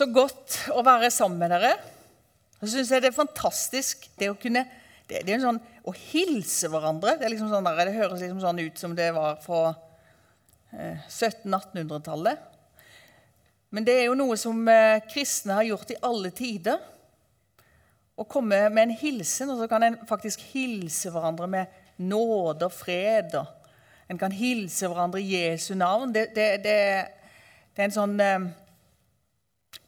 så godt å være sammen med dere. Så syns jeg det er fantastisk det å kunne det, det er en sånn, Å hilse hverandre. Det, liksom sånn der, det høres liksom sånn ut som det var fra eh, 1700-1800-tallet. Men det er jo noe som eh, kristne har gjort i alle tider. Å komme med en hilsen, og så kan en faktisk hilse hverandre med nåde og fred. En kan hilse hverandre i Jesu navn. Det, det, det, det er en sånn eh,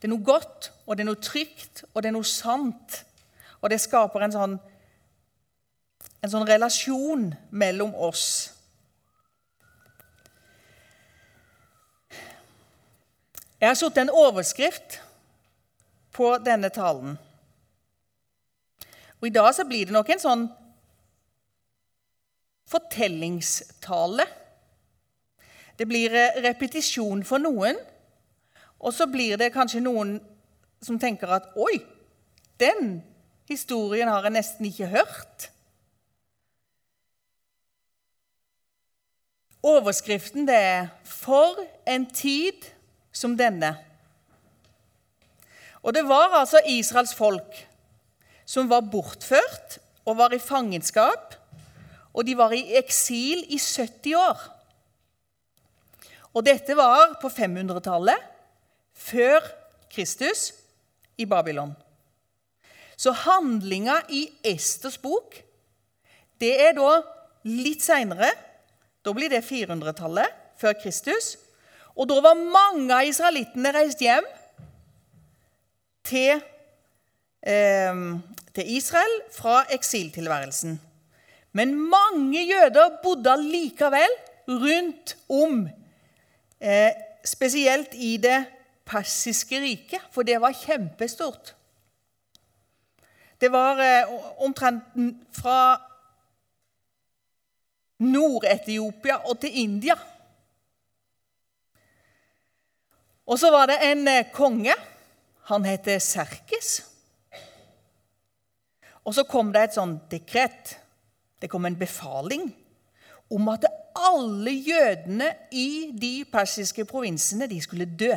det er noe godt, og det er noe trygt, og det er noe sant. Og det skaper en sånn, en sånn relasjon mellom oss. Jeg har satt en overskrift på denne talen. Og I dag så blir det nok en sånn fortellingstale. Det blir eh, repetisjon for noen. Og så blir det kanskje noen som tenker at Oi, den historien har jeg nesten ikke hørt. Overskriften det er 'For en tid som denne'. Og det var altså Israels folk som var bortført og var i fangenskap. Og de var i eksil i 70 år. Og dette var på 500-tallet før Kristus i Babylon. Så handlinga i Esters bok det er da litt seinere. Da blir det 400-tallet før Kristus. Og da var mange av israelittene reist hjem til, eh, til Israel fra eksiltilværelsen. Men mange jøder bodde likevel rundt om, eh, spesielt i det persiske riket, for det var kjempestort. Det var eh, omtrent fra Nord-Etiopia og til India. Og så var det en eh, konge. Han heter Serkis. Og så kom det et sånn dekret. Det kom en befaling om at alle jødene i de persiske provinsene de skulle dø.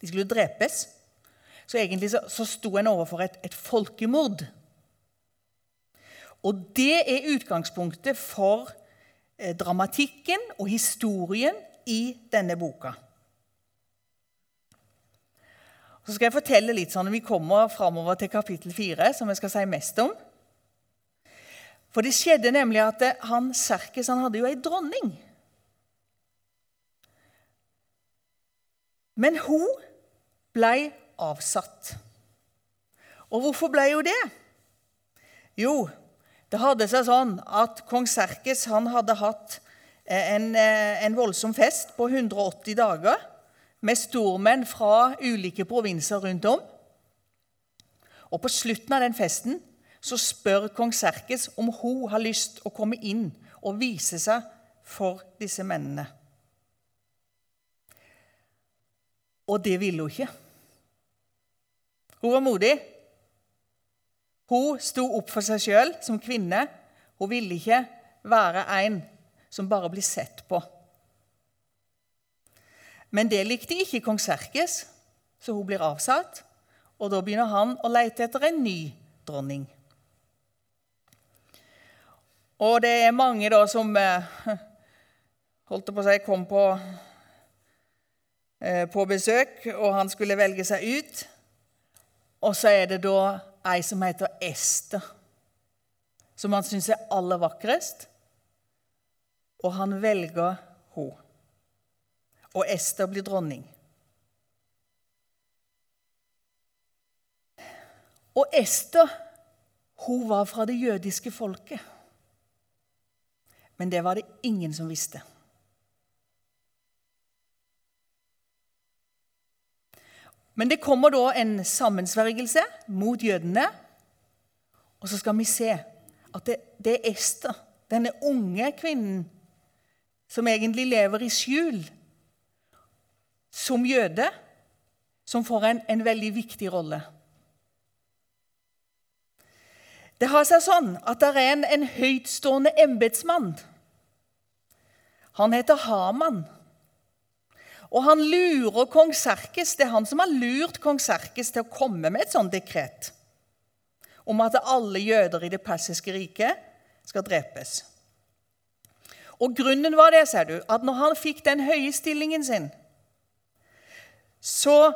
De skulle drepes. Så egentlig så, så sto en overfor et, et folkemord. Og det er utgangspunktet for eh, dramatikken og historien i denne boka. Så skal jeg fortelle litt sånn vi kommer framover til kapittel 4, som jeg skal si mest om. For det skjedde nemlig at eh, han Serkes han hadde jo ei dronning. Men hun ble avsatt. Og hvorfor blei hun det? Jo, det hadde seg sånn at kong Serkes hadde hatt eh, en, eh, en voldsom fest på 180 dager med stormenn fra ulike provinser rundt om. Og På slutten av den festen så spør kong Serkes om hun har lyst å komme inn og vise seg for disse mennene. Og det ville hun ikke. Hun var modig. Hun sto opp for seg sjøl som kvinne. Hun ville ikke være en som bare blir sett på. Men det likte ikke kong Serkes, så hun blir avsatt. Og da begynner han å lete etter en ny dronning. Og det er mange da som eh, holdt på å si, kom på, eh, på besøk, og han skulle velge seg ut. Og så er det da ei som heter Ester, som han syns er aller vakrest. Og han velger hun. Og Ester blir dronning. Og Ester hun var fra det jødiske folket. Men det var det ingen som visste. Men det kommer da en sammensvergelse mot jødene. Og så skal vi se at det, det er Ester, denne unge kvinnen, som egentlig lever i skjul som jøde, som får en, en veldig viktig rolle. Det har seg sånn at det er en, en høytstående embetsmann. Han heter Haman. Og han lurer kong Serkis. Det er han som har lurt kong Serkis til å komme med et sånt dekret om at alle jøder i det persiske riket skal drepes. Og Grunnen var det, ser du, at når han fikk den høye stillingen sin, så,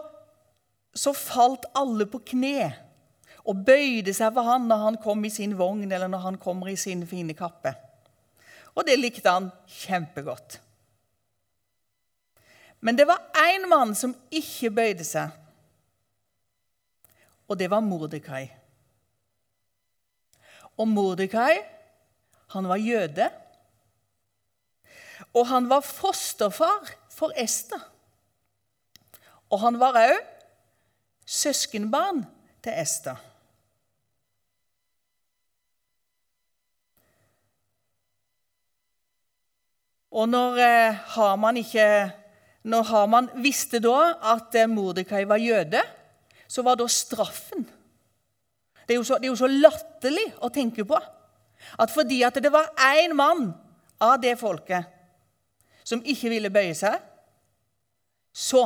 så falt alle på kne og bøyde seg for han når han kom i sin vogn eller når han kommer i sin fine kappe. Og det likte han kjempegodt. Men det var én mann som ikke bøyde seg, og det var Mordekai. Og Mordekai, han var jøde. Og han var fosterfar for Ester. Og han var òg søskenbarn til Ester. Og når eh, Haman ikke når Haman visste da at eh, Mordekai var jøde, så var da straffen Det er så, det er jo så latterlig å tenke på at fordi at det var én mann av det folket som ikke ville bøye seg, så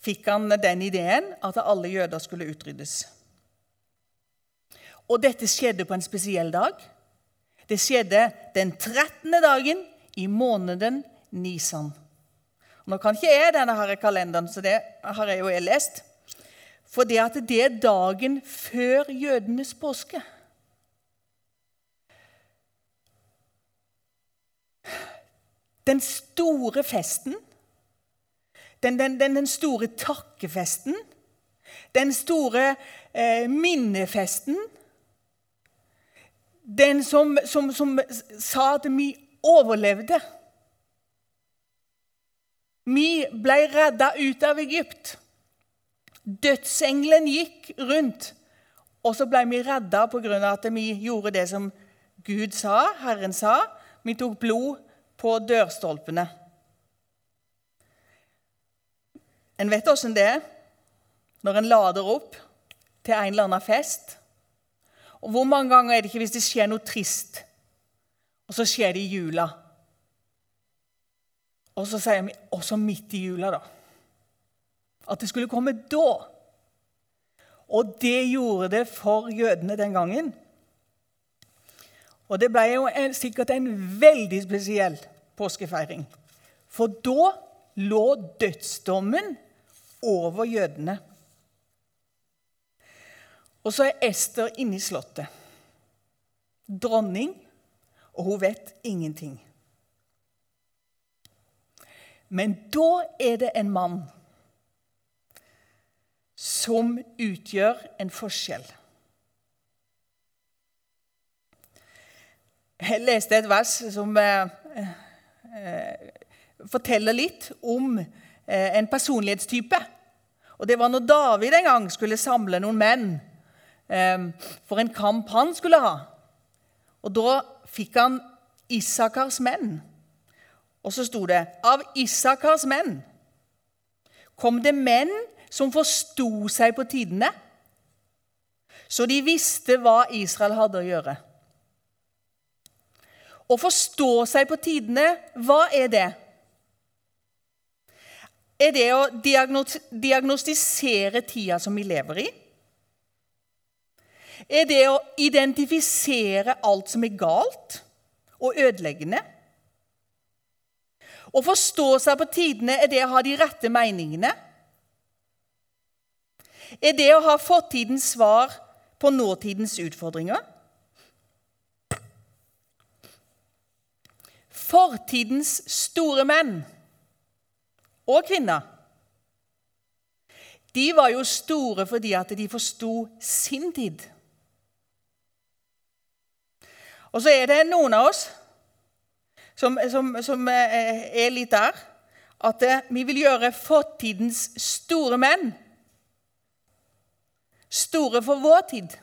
fikk han den ideen at alle jøder skulle utryddes. Og dette skjedde på en spesiell dag. Det skjedde den 13. dagen i måneden Nisan. Nå kan ikke jeg denne her kalenderen, så det har jeg jo jeg lest. For det at det er dagen før jødenes påske. Den store festen, den, den, den, den store takkefesten, den store eh, minnefesten Den som, som, som sa at vi overlevde. Vi ble redda ut av Egypt. Dødsengelen gikk rundt, og så ble vi redda pga. at vi gjorde det som Gud sa, Herren sa. Vi tok blod på dørstolpene. En vet åssen det er når en lader opp til en eller annen fest. Og Hvor mange ganger er det ikke hvis det skjer noe trist, og så skjer det i jula? Og så sier vi også midt i jula, da. At det skulle komme da. Og det gjorde det for jødene den gangen. Og det ble jo en, sikkert en veldig spesiell påskefeiring. For da lå dødsdommen over jødene. Og så er Ester inne i slottet. Dronning, og hun vet ingenting. Men da er det en mann som utgjør en forskjell. Jeg leste et vers som eh, eh, forteller litt om eh, en personlighetstype. Og Det var når David en gang skulle samle noen menn eh, for en kamp han skulle ha. Og Da fikk han Isakars menn. Og så sto det av Isakars menn kom det menn som forsto seg på tidene, så de visste hva Israel hadde å gjøre. Å forstå seg på tidene, hva er det? Er det å diagnostisere tida som vi lever i? Er det å identifisere alt som er galt og ødeleggende? Å forstå seg på tidene er det å ha de rette meningene. Er det å ha fortidens svar på nåtidens utfordringer? Fortidens store menn og kvinner de var jo store fordi at de forsto sin tid. Og så er det noen av oss som, som, som eh, er litt der. At eh, vi vil gjøre fortidens store menn store for vår tid.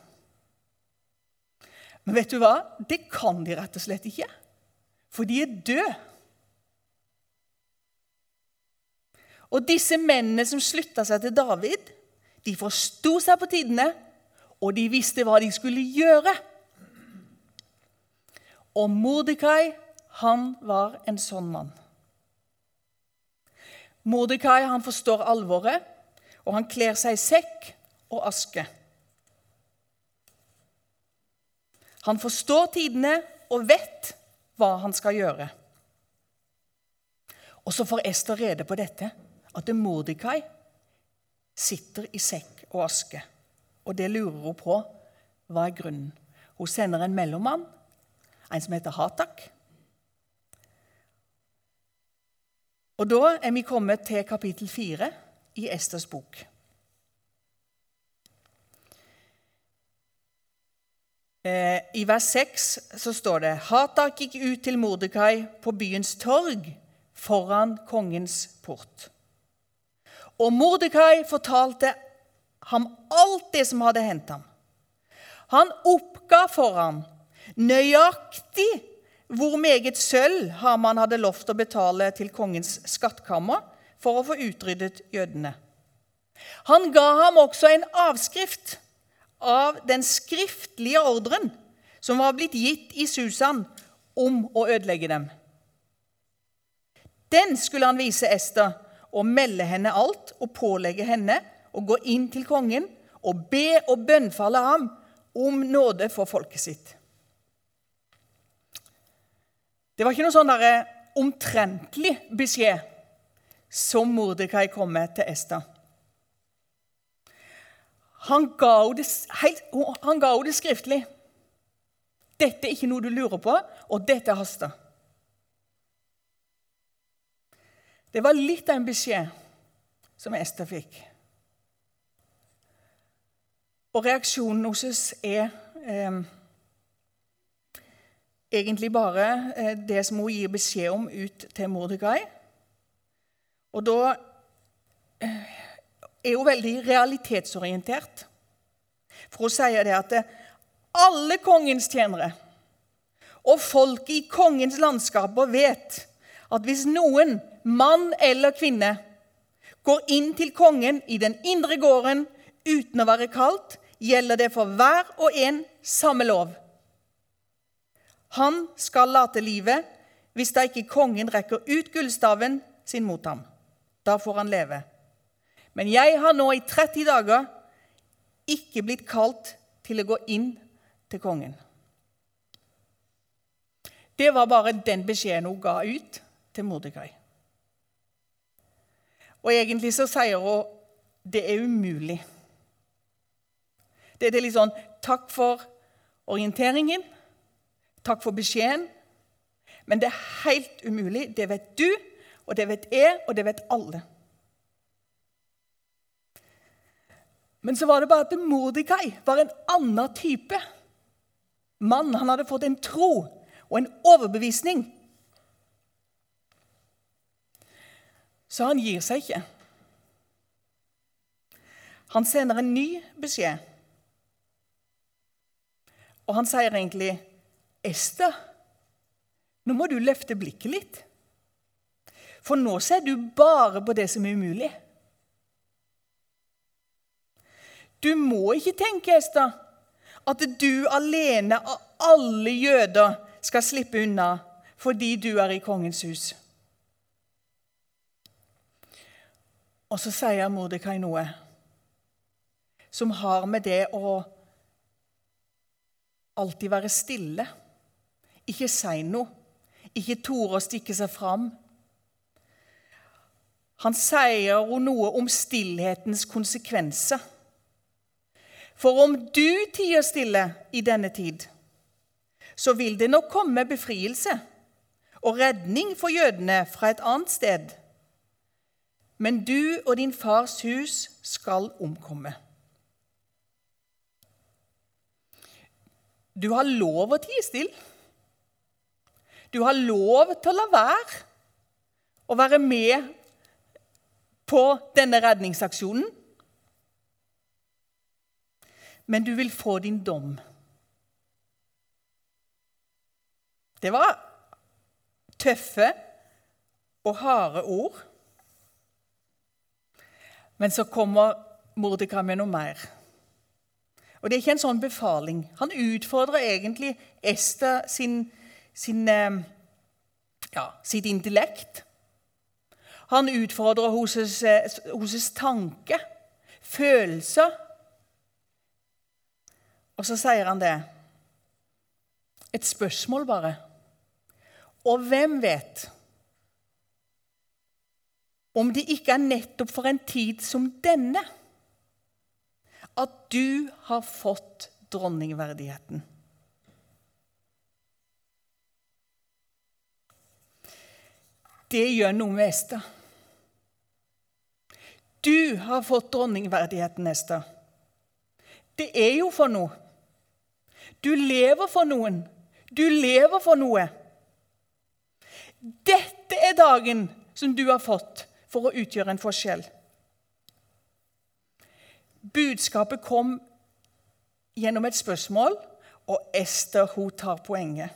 Men vet du hva? Det kan de rett og slett ikke. For de er døde. Og disse mennene som slutta seg til David, de forsto seg på tidene, og de visste hva de skulle gjøre. Og Mordekai han var en sånn mann. Mordekai han forstår alvoret, og han kler seg i sekk og aske. Han forstår tidene og vet hva han skal gjøre. Og så får Ester rede på dette, at Mordekai sitter i sekk og aske. Og det lurer hun på. Hva er grunnen? Hun sender en mellommann, en som heter Hatak. Og da er vi kommet til kapittel fire i Esters bok. Eh, I vers 6 så står det Hatak gikk ut til Mordekai på byens torg foran kongens port. Og Mordekai fortalte ham alt det som hadde hendt ham. Han oppga for ham nøyaktig hvor meget sølv Haman hadde lovt å betale til kongens skattkammer for å få utryddet jødene. Han ga ham også en avskrift av den skriftlige ordren som var blitt gitt i Susan om å ødelegge dem. Den skulle han vise Ester og melde henne alt og pålegge henne å gå inn til kongen og be og bønnfalle ham om nåde for folket sitt. Det var ikke noe sånn der omtrentlig beskjed som Mordekai kom med til Esta. Han ga henne det, skriftlig. Dette er ikke noe du lurer på, og dette haster. Det var litt av en beskjed som Esta fikk. Og reaksjonen hos oss er eh, egentlig bare eh, det som hun gir beskjed om ut til Mordekai. Og da eh, er hun veldig realitetsorientert. For hun sier det at alle kongens tjenere og folket i kongens landskaper vet at hvis noen, mann eller kvinne, går inn til kongen i den indre gården uten å være kalt, gjelder det for hver og en samme lov. Han skal late livet hvis da ikke kongen rekker ut gullstaven sin mot ham. Da får han leve. Men jeg har nå i 30 dager ikke blitt kalt til å gå inn til kongen. Det var bare den beskjeden hun ga ut til Mordekai. Og egentlig så sier hun det er umulig. Det er litt sånn Takk for orienteringen. Takk for beskjeden. Men det er helt umulig. Det vet du, og det vet jeg, og det vet alle. Men så var det bare at Mordekai var en annen type mann. Han hadde fått en tro og en overbevisning. Så han gir seg ikke. Han sender en ny beskjed. Og han sier egentlig, 'Ester, nå må du løfte blikket litt.' For nå ser du bare på det som er umulig. Du må ikke tenke, Ester, at du alene av alle jøder skal slippe unna fordi du er i kongens hus. Og så sier Mordekai noe som har med det å alltid være stille, ikke si noe, ikke tore å stikke seg fram. Han sier noe om stillhetens konsekvenser. For om du tier stille i denne tid, så vil det nok komme befrielse og redning for jødene fra et annet sted. Men du og din fars hus skal omkomme. Du har lov å tie stille. Du har lov til å la være å være med på denne redningsaksjonen men du vil få din dom. Det var tøffe og harde ord. Men så kommer Mordekai med noe mer. Og Det er ikke en sånn befaling. Han utfordrer egentlig Ester sin, sin, eh, ja, sitt intellekt. Han utfordrer hennes, hennes tanke, følelser. Og så sier han det. Et spørsmål, bare. Og hvem vet om det ikke er nettopp for en tid som denne at du har fått dronningverdigheten? Det gjør noe med Esther. Du har fått dronningverdigheten, Esther. Det er jo for noe. Du lever for noen. Du lever for noe. Dette er dagen som du har fått for å utgjøre en forskjell. Budskapet kom gjennom et spørsmål, og Ester hun tar poenget.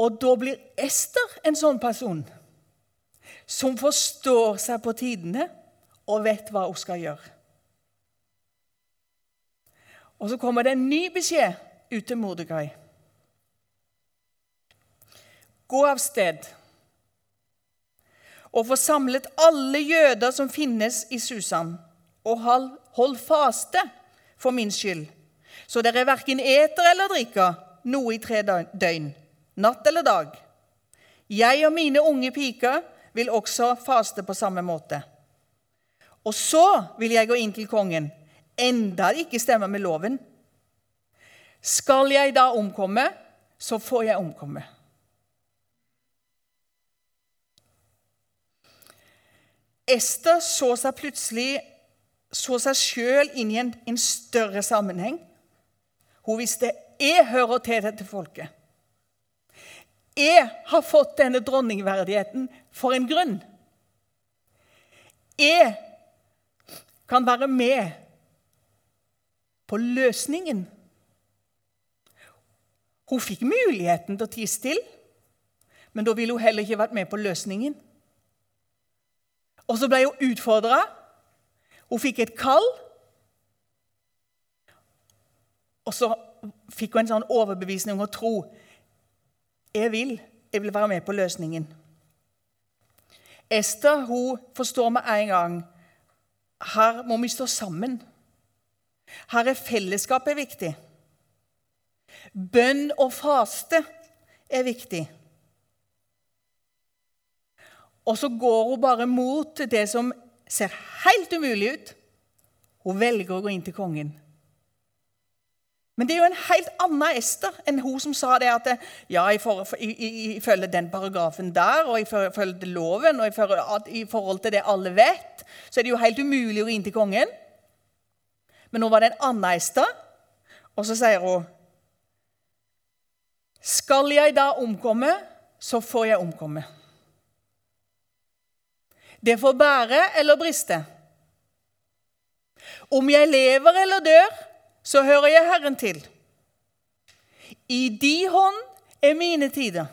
Og da blir Ester en sånn person som forstår seg på tidene og vet hva hun skal gjøre. Og så kommer det en ny beskjed ut til Mordekai. Gå av sted og få samlet alle jøder som finnes i Susan, og hold faste for min skyld, så dere verken eter eller drikker noe i tre døgn natt eller dag. Jeg og mine unge piker vil også faste på samme måte. Og så vil jeg gå inn til kongen, enda det ikke stemmer med loven. Skal jeg da omkomme, så får jeg omkomme. Ester så seg plutselig så seg sjøl inn i en, en, større sammenheng. Hun visste jeg hører til dette folket. Jeg har fått denne dronningverdigheten for en grunn. Jeg kan være med på løsningen. Hun fikk muligheten til å tie stille, men da ville hun heller ikke vært med på løsningen. Og så ble hun utfordra. Hun fikk et kall. Og så fikk hun en sånn overbevisning og tro jeg vil. Jeg vil være med på løsningen. Ester hun forstår med en gang her må vi stå sammen. Her er fellesskapet viktig. Bønn og faste er viktig. Og så går hun bare mot det som ser helt umulig ut. Hun velger å gå inn til kongen. Men det er jo en helt annen Ester enn hun som sa det at ja, ifølge den paragrafen der, og ifølge loven, og i forhold til det alle vet, så er det jo helt umulig å ringe til kongen. Men nå var det en annen Ester, og så sier hun Skal jeg da omkomme, så får jeg omkomme. Det får bære eller briste. Om jeg lever eller dør, så hører jeg Herren til. I de hånd er mine tider.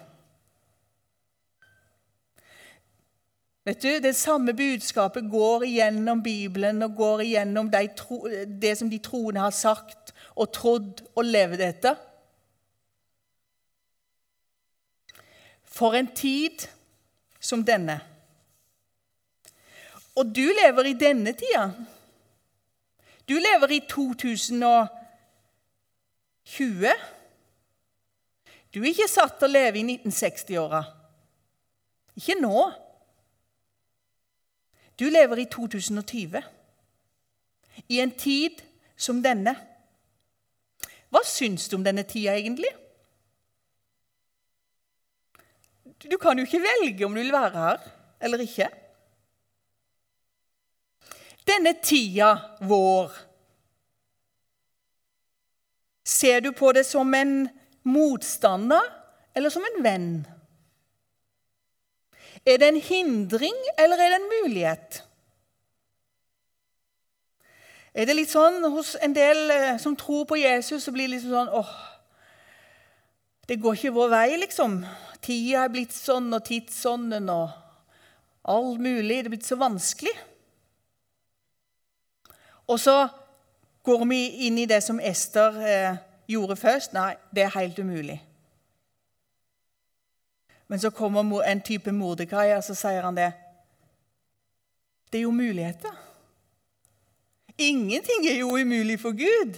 Vet du, Det samme budskapet går igjennom Bibelen og går igjennom de tro, det som de troende har sagt og trodd og levd etter. For en tid som denne. Og du lever i denne tida. Du lever i 2020. Du er ikke satt til å leve i 1960-åra. Ikke nå. Du lever i 2020, i en tid som denne. Hva syns du om denne tida, egentlig? Du kan jo ikke velge om du vil være her eller ikke denne tida vår? Ser du på det som en motstander eller som en venn? Er det en hindring, eller er det en mulighet? Er det litt sånn hos en del eh, som tror på Jesus, så blir det liksom sånn åh, Det går ikke vår vei, liksom. Tida er blitt sånn, og tidsånden og all mulig. Det er blitt så vanskelig. Og så går vi inn i det som Ester eh, gjorde først. Nei, det er helt umulig. Men så kommer en type Mordekai, og så sier han det. Det er jo muligheter. Ingenting er jo umulig for Gud.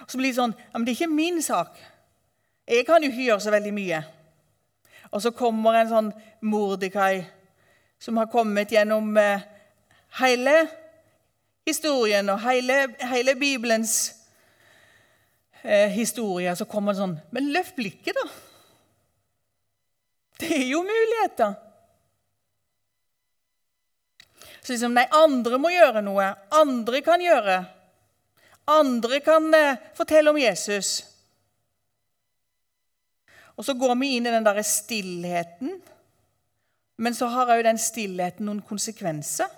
Og så blir det sånn ja, men Det er ikke min sak. Jeg kan jo ikke gjøre så veldig mye. Og så kommer en sånn Mordekai som har kommet gjennom eh, hele historien og hele, hele Bibelens eh, historie. Så kommer det sånn Men løft blikket, da. Det er jo muligheter. Så liksom, nei, andre må gjøre noe. Andre kan gjøre. Andre kan eh, fortelle om Jesus. Og så går vi inn i den derre stillheten. Men så har òg den stillheten noen konsekvenser.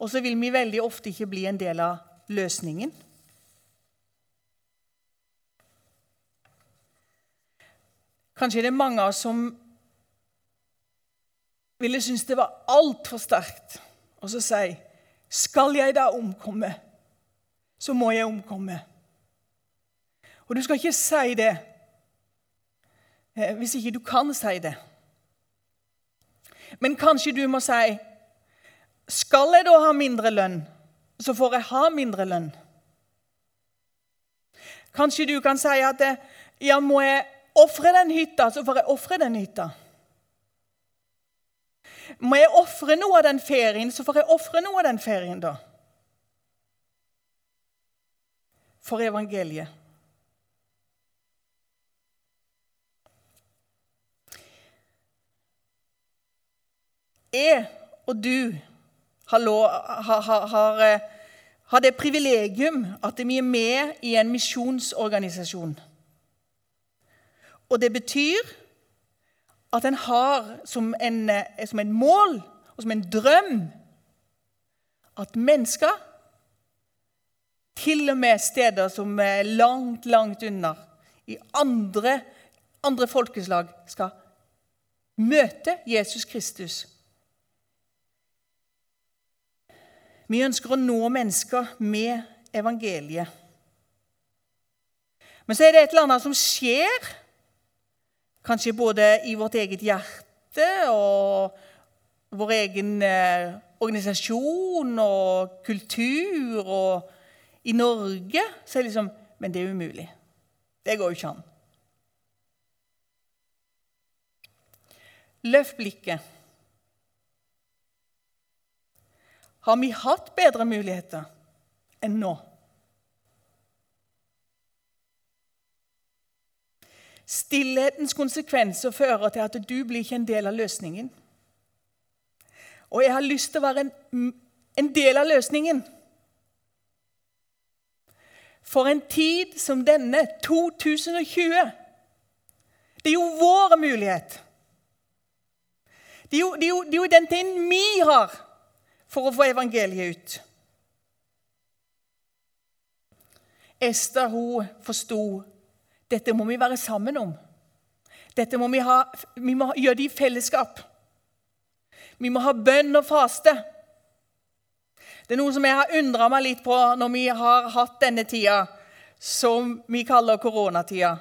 Og så vil vi veldig ofte ikke bli en del av løsningen. Kanskje det er mange av oss som ville synes det var altfor sterkt å si Skal jeg da omkomme, så må jeg omkomme. Og du skal ikke si det eh, hvis ikke du kan si det. Men kanskje du må si Skal jeg da ha mindre lønn, så får jeg ha mindre lønn. Kanskje du kan si at ja, må jeg ofre den hytta, så får jeg ofre den hytta. Må jeg ofre noe av den ferien, så får jeg ofre noe av den ferien, da. For evangeliet. Jeg og du har, har, har, har, eh, det privilegium at vi er med i en misjonsorganisasjon. Og det betyr at en har som en, eh, som en mål og som en drøm at mennesker, til og med steder som er langt, langt unna, i andre, andre folkeslag, skal møte Jesus Kristus. Vi ønsker å nå mennesker med evangeliet. Men så er det et eller annet som skjer Kanskje både i vårt eget hjerte og vår egen eh, organisasjon og kultur og i Norge. Så er det liksom Men det er umulig. Det går jo ikke an. Løft blikket. Har vi hatt bedre muligheter enn nå? Stillhetens konsekvenser fører til at du blir ikke en del av løsningen. Og jeg har lyst til å være en, en del av løsningen. For en tid som denne, 2020 Det er jo vår mulighet. Det er jo, det er jo, det er jo den tiden vi har for å få evangeliet ut. Esther hun forsto dette må vi være sammen om. Dette må vi, ha, vi må gjøre det i fellesskap. Vi må ha bønn og faste. Det er noe som jeg har undra meg litt på når vi har hatt denne tida som vi kaller koronatida.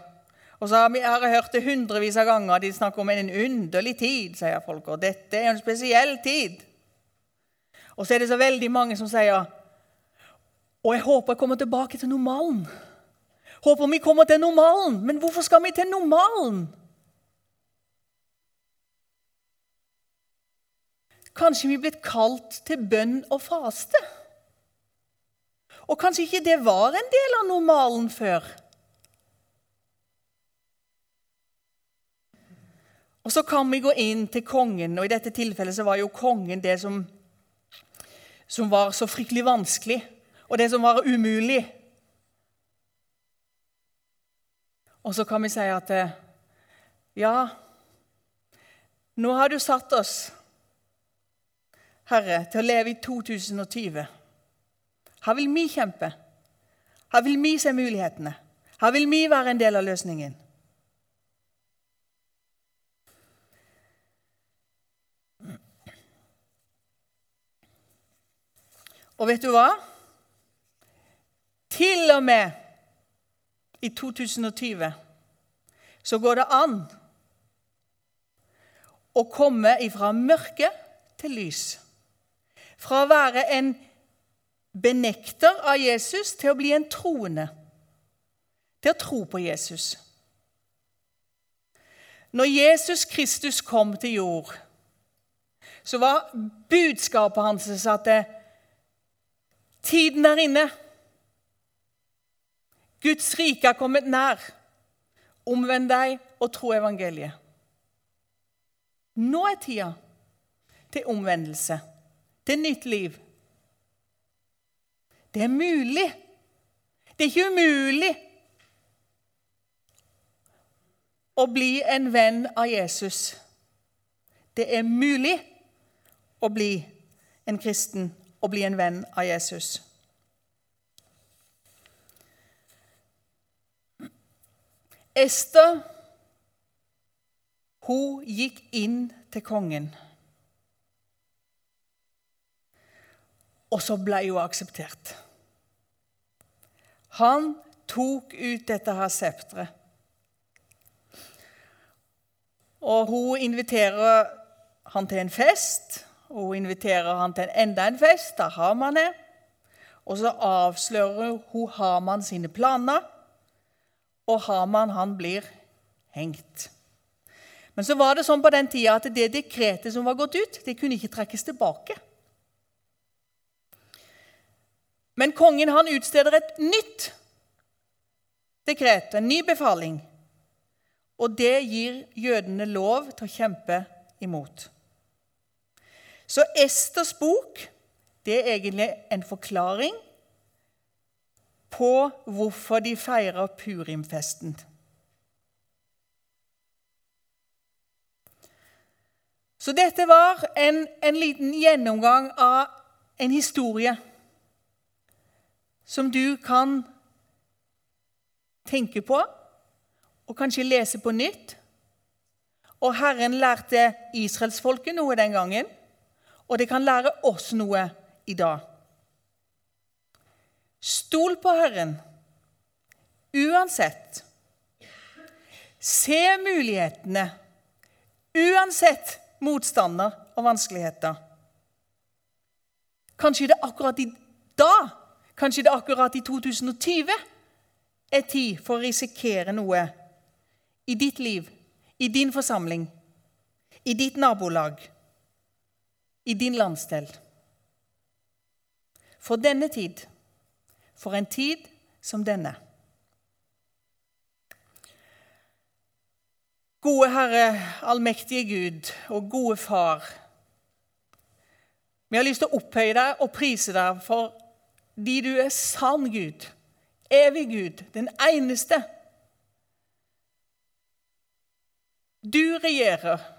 Og så har, jeg hørt det hundrevis av ganger. De snakker om en underlig tid, sier folk. Og dette er en spesiell tid. Og så er det så veldig mange som sier Og jeg håper jeg kommer tilbake til normalen. Håper vi kommer til normalen. Men hvorfor skal vi til normalen? Kanskje vi er blitt kalt til bønn og faste? Og kanskje ikke det var en del av normalen før? Og så kan vi gå inn til kongen, og i dette tilfellet så var jo kongen det som, som var så fryktelig vanskelig, og det som var umulig. Og så kan vi si at eh, ja, nå har du satt oss, Herre, til å leve i 2020. Her vil vi kjempe. Her vil vi se mulighetene. Her vil vi være en del av løsningen. Og vet du hva? Til og med i 2020 så går det an å komme ifra mørke til lys. Fra å være en benekter av Jesus til å bli en troende. Til å tro på Jesus. Når Jesus Kristus kom til jord, så var budskapet hans at det, tiden er inne. Guds rike er kommet nær. Omvend deg og tro evangeliet. Nå er tida til omvendelse, til nytt liv. Det er mulig. Det er ikke umulig å bli en venn av Jesus. Det er mulig å bli en kristen og bli en venn av Jesus. Ester hun gikk inn til kongen. Og så ble hun akseptert. Han tok ut dette her septeret. Og hun inviterer han til en fest. Hun inviterer han til enda en fest, der Haman er. Og så avslører hun Haman sine planer, og Haman han blir hengt. Men så var det sånn på den tida at det dekretet som var gått ut, det kunne ikke trekkes tilbake. Men kongen han utsteder et nytt dekret, en ny befaling. Og det gir jødene lov til å kjempe imot. Så Esters bok det er egentlig en forklaring på hvorfor de feirer purimfesten. Så dette var en, en liten gjennomgang av en historie som du kan tenke på og kanskje lese på nytt. Og Herren lærte israelsfolket noe den gangen, og det kan lære oss noe i dag. Stol på Herren uansett. Se mulighetene uansett motstander og vanskeligheter. Kanskje det akkurat i dag, kanskje det akkurat i 2020 er tid for å risikere noe i ditt liv, i din forsamling, i ditt nabolag, i din landsdel. For denne tid, for en tid som denne. Gode Herre, allmektige Gud og gode Far. Vi har lyst til å opphøye deg og prise deg fordi du er sann Gud, evig Gud, den eneste Du regjerer.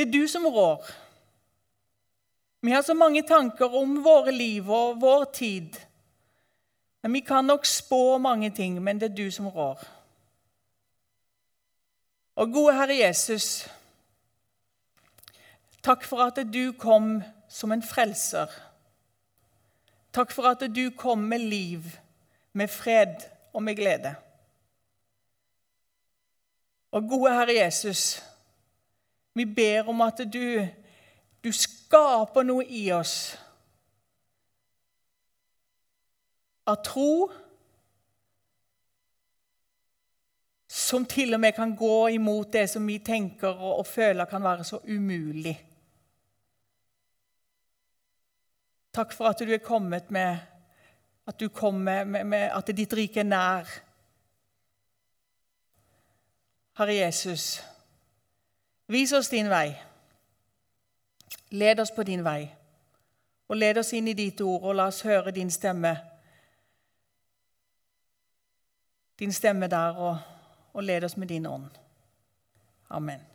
Det er du som rår. Vi har så mange tanker om våre liv og vår tid. Men Vi kan nok spå mange ting, men det er du som rår. Og gode Herre Jesus, takk for at du kom som en frelser. Takk for at du kom med liv, med fred og med glede. Og gode Herre Jesus, vi ber om at du, du skaper noe i oss av tro som til og med kan gå imot det som vi tenker og, og føler kan være så umulig. Takk for at du er kommet med at du kom med, med, med at ditt rike er nær. Herre Jesus, vis oss din vei. Led oss på din vei. Og led oss inn i ditt ord, og la oss høre din stemme. Din stemme der, og, og led oss med din ånd. Amen.